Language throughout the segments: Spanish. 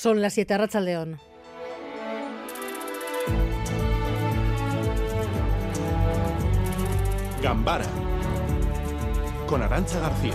Son las 7 Racha León. Gambara con Arancha García.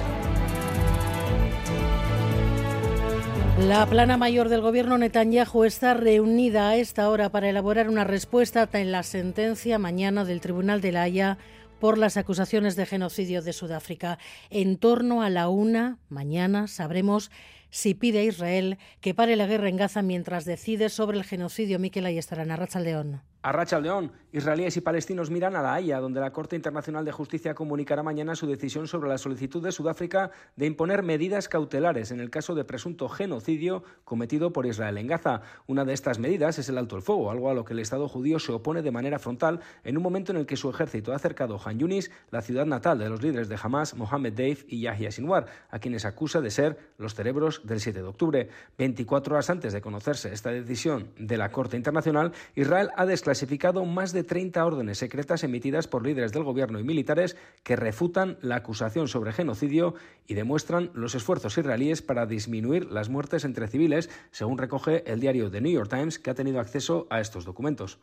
La plana mayor del gobierno Netanyahu está reunida a esta hora para elaborar una respuesta en la sentencia mañana del Tribunal de la Haya por las acusaciones de genocidio de Sudáfrica. En torno a la una, mañana, sabremos si pide a Israel que pare la guerra en Gaza mientras decide sobre el genocidio. Miquel Ayestarán, Arracha León. A Racha León, israelíes y palestinos miran a La Haya, donde la Corte Internacional de Justicia comunicará mañana su decisión sobre la solicitud de Sudáfrica de imponer medidas cautelares en el caso de presunto genocidio cometido por Israel en Gaza. Una de estas medidas es el alto el fuego, algo a lo que el Estado judío se opone de manera frontal en un momento en el que su ejército ha acercado Han Yunis, la ciudad natal de los líderes de Hamas, Mohammed Deif y Yahya Sinwar, a quienes acusa de ser los cerebros del 7 de octubre. 24 horas antes de conocerse esta decisión de la Corte Internacional, Israel ha desclasificado clasificado más de 30 órdenes secretas emitidas por líderes del gobierno y militares que refutan la acusación sobre genocidio y demuestran los esfuerzos israelíes para disminuir las muertes entre civiles, según recoge el diario The New York Times, que ha tenido acceso a estos documentos.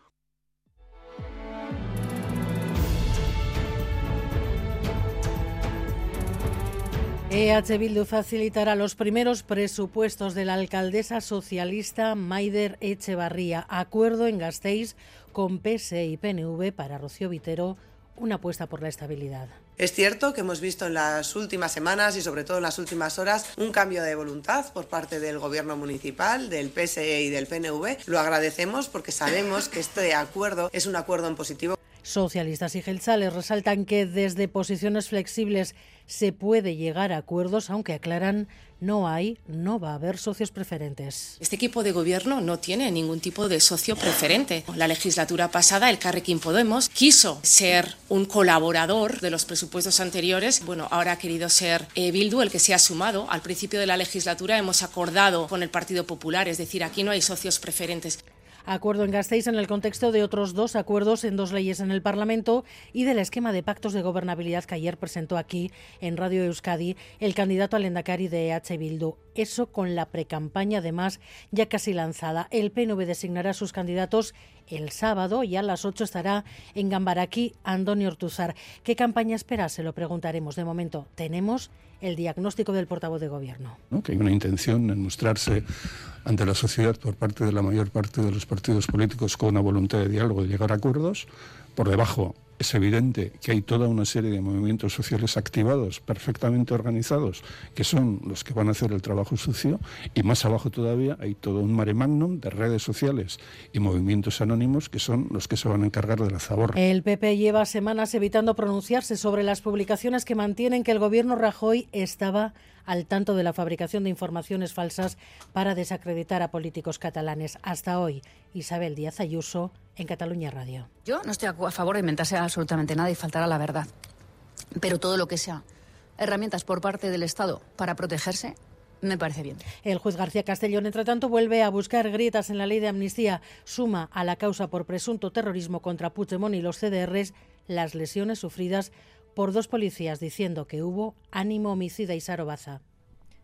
EH Bildu facilitará los primeros presupuestos de la alcaldesa socialista Maider Echevarría. Acuerdo en Gasteiz con PSE y PNV para Rocío Vitero, una apuesta por la estabilidad. Es cierto que hemos visto en las últimas semanas y sobre todo en las últimas horas un cambio de voluntad por parte del gobierno municipal, del PSE y del PNV. Lo agradecemos porque sabemos que este acuerdo es un acuerdo en positivo. Socialistas y gelzales resaltan que desde posiciones flexibles se puede llegar a acuerdos, aunque aclaran no hay, no va a haber socios preferentes. Este equipo de gobierno no tiene ningún tipo de socio preferente. La legislatura pasada, el Carrequín Podemos quiso ser un colaborador de los presupuestos anteriores. Bueno, ahora ha querido ser eh, Bildu el que se ha sumado. Al principio de la legislatura hemos acordado con el Partido Popular, es decir, aquí no hay socios preferentes. Acuerdo en Gasteiz en el contexto de otros dos acuerdos en dos leyes en el Parlamento y del esquema de pactos de gobernabilidad que ayer presentó aquí en Radio Euskadi el candidato al Endacari de H. Bildu. Eso con la precampaña, además, ya casi lanzada. El PNV designará a sus candidatos el sábado y a las 8 estará en Gambaraki Antonio Ortuzar. ¿Qué campaña espera? Se lo preguntaremos. De momento, tenemos el diagnóstico del portavoz de gobierno. Que hay una intención en mostrarse ante la sociedad por parte de la mayor parte de los partidos políticos con una voluntad de diálogo, de llegar a acuerdos. Por debajo es evidente que hay toda una serie de movimientos sociales activados, perfectamente organizados, que son los que van a hacer el trabajo sucio, y más abajo todavía hay todo un mare magnum de redes sociales y movimientos anónimos que son los que se van a encargar de la zaborra. El PP lleva semanas evitando pronunciarse sobre las publicaciones que mantienen que el gobierno Rajoy estaba al tanto de la fabricación de informaciones falsas para desacreditar a políticos catalanes. Hasta hoy, Isabel Díaz Ayuso, en Cataluña Radio. Yo no estoy a favor de inventarse absolutamente nada y faltar a la verdad. Pero todo lo que sea herramientas por parte del Estado para protegerse, me parece bien. El juez García Castellón, entre tanto, vuelve a buscar grietas en la ley de amnistía. Suma a la causa por presunto terrorismo contra Puigdemont y los CDRs las lesiones sufridas por dos policías diciendo que hubo ánimo homicida y sarobaza.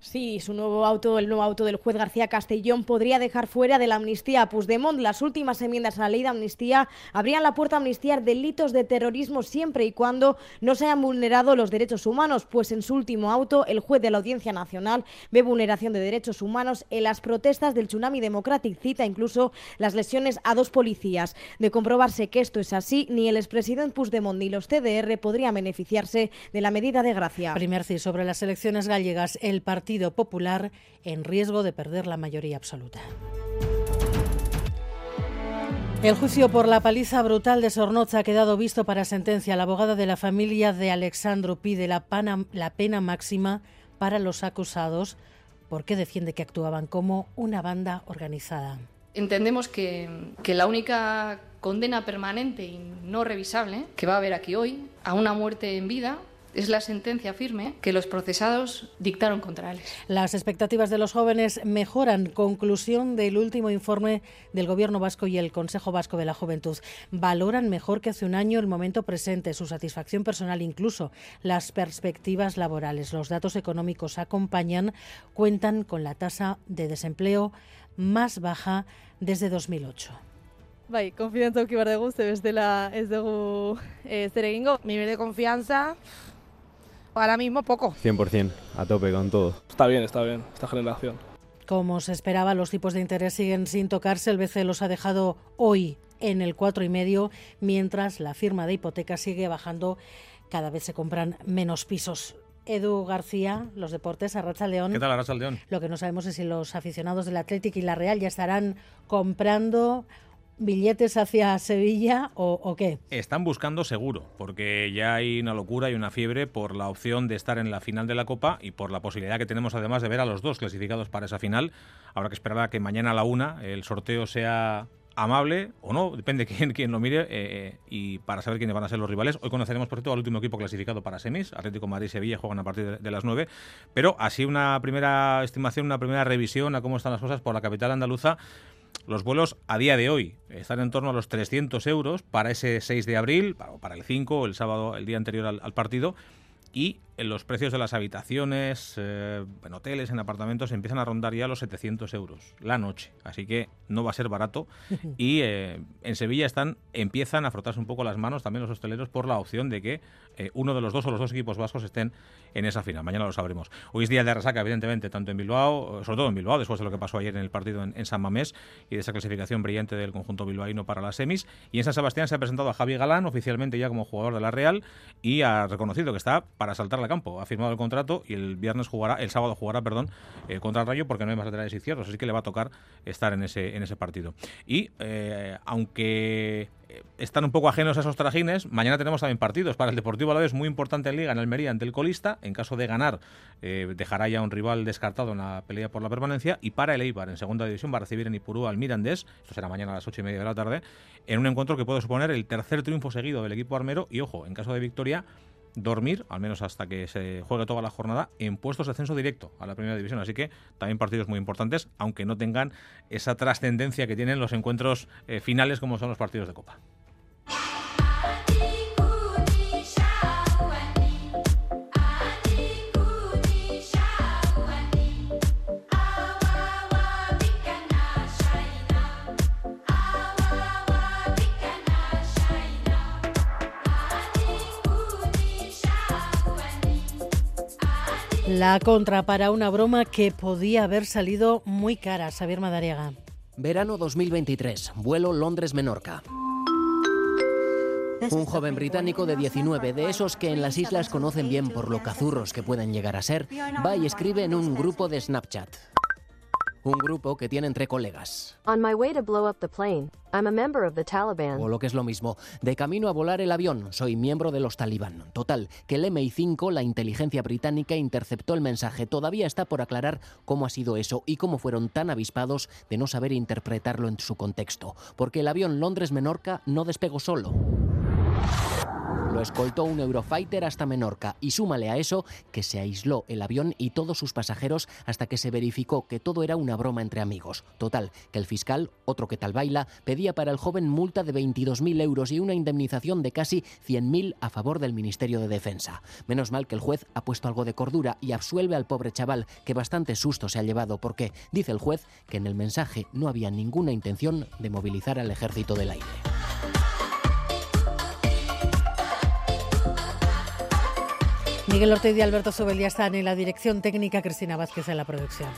Sí, su nuevo auto, el nuevo auto del juez García Castellón podría dejar fuera de la amnistía a Puigdemont. Las últimas enmiendas a la ley de amnistía abrían la puerta a amnistiar delitos de terrorismo siempre y cuando no se hayan vulnerado los derechos humanos, pues en su último auto el juez de la Audiencia Nacional ve vulneración de derechos humanos en las protestas del Tsunami Democratic, cita incluso las lesiones a dos policías. De comprobarse que esto es así, ni el expresidente Puigdemont ni los CDR podrían beneficiarse de la medida de gracia. Primer sí, sobre las elecciones gallegas, el partido Popular en riesgo de perder la mayoría absoluta. El juicio por la paliza brutal de Sornoza ha quedado visto para sentencia. La abogada de la familia de Alexandro pide la, la pena máxima para los acusados porque defiende que actuaban como una banda organizada. Entendemos que, que la única condena permanente y no revisable que va a haber aquí hoy a una muerte en vida es la sentencia firme que los procesados dictaron contra él. Las expectativas de los jóvenes mejoran. Conclusión del último informe del Gobierno vasco y el Consejo Vasco de la Juventud. Valoran mejor que hace un año el momento presente, su satisfacción personal, incluso las perspectivas laborales. Los datos económicos acompañan, cuentan con la tasa de desempleo más baja desde 2008. Bai, konfidenza auki bar dugu, ze bestela ez dugu e, zer egingo. Nivel de confianza, ahora mismo poco. 100%, a tope con todo. Está bien, está bien, esta generación. Como se esperaba, los tipos de interés siguen sin tocarse. El BCE los ha dejado hoy en el 4,5, mientras la firma de hipotecas sigue bajando. Cada vez se compran menos pisos. Edu García, los deportes, Arracha León. ¿Qué tal, Arracha León? Lo que no sabemos es si los aficionados del Athletic y la Real ya estarán comprando billetes hacia Sevilla o, qué? Están buscando seguro, porque ya hay una locura y una fiebre por la opción de estar en la final de la Copa y por la posibilidad que tenemos además de ver a los dos clasificados para esa final. Habrá que esperar a que mañana a la una el sorteo sea amable o no, depende quién, quién lo mire, eh, y para saber quiénes van a ser los rivales. Hoy conoceremos, por cierto, al último equipo clasificado para semis. Atlético Madrid y Sevilla juegan a partir de, de, las 9. Pero así una primera estimación, una primera revisión a cómo están las cosas por la capital andaluza. Los vuelos a día de hoy están en torno a los 300 euros para ese 6 de abril, para, el 5, el sábado, el día anterior al, al partido. Y en los precios de las habitaciones, eh, en hoteles, en apartamentos, empiezan a rondar ya los 700 euros la noche. Así que no va a ser barato. Y eh, en Sevilla están empiezan a frotarse un poco las manos también los hosteleros por la opción de que eh, uno de los dos o los dos equipos vascos estén en esa final. Mañana lo sabremos. Hoy es día de resaca, evidentemente, tanto en Bilbao, sobre todo en Bilbao, después de lo que pasó ayer en el partido en, en San Mamés y de esa clasificación brillante del conjunto bilbaíno para las semis. Y en San Sebastián se ha presentado a Javi Galán oficialmente ya como jugador de la Real y ha reconocido que está para saltar campo. Ha firmado el contrato y el viernes jugará, el sábado jugará, perdón, eh, contra el Rayo porque no hay más laterales izquierdos, así que le va a tocar estar en ese, en ese partido. Y eh, aunque están un poco ajenos a esos trajines. Mañana tenemos también partidos para el Deportivo Alavés muy importante en Liga en Almería ante el colista. En caso de ganar, eh, dejará ya un rival descartado en la pelea por la permanencia. Y para el Eibar en segunda división va a recibir en Ipurú al Mirandés. Esto será mañana a las ocho y media de la tarde. En un encuentro que puede suponer el tercer triunfo seguido del equipo armero. Y ojo, en caso de victoria, dormir, al menos hasta que se juegue toda la jornada, en puestos de ascenso directo a la primera división. Así que también partidos muy importantes, aunque no tengan esa trascendencia que tienen los encuentros eh, finales como son los partidos de Copa. La contra para una broma que podía haber salido muy cara, Xavier Madariaga. Verano 2023, vuelo Londres-Menorca. Un joven británico de 19, de esos que en las islas conocen bien por lo cazurros que pueden llegar a ser, va y escribe en un grupo de Snapchat. Un grupo que tiene entre colegas. On my way to blow up the plane, I'm a member of the Taliban. O lo que es lo mismo, de camino a volar el avión, soy miembro de los talibán. Total, que el MI5, la inteligencia británica, interceptó el mensaje. Todavía está por aclarar cómo ha sido eso y cómo fueron tan avispados de no saber interpretarlo en su contexto. Porque el avión Londres-Menorca no despegó solo. Lo escoltó un Eurofighter hasta Menorca y súmale a eso que se aisló el avión y todos sus pasajeros hasta que se verificó que todo era una broma entre amigos. Total, que el fiscal, otro que tal baila, pedía para el joven multa de 22.000 euros y una indemnización de casi 100.000 a favor del Ministerio de Defensa. Menos mal que el juez ha puesto algo de cordura y absuelve al pobre chaval que bastante susto se ha llevado porque dice el juez que en el mensaje no había ninguna intención de movilizar al ejército del aire. Miguel Ortega y Alberto Sobel ya están en la dirección técnica, Cristina Vázquez en la producción.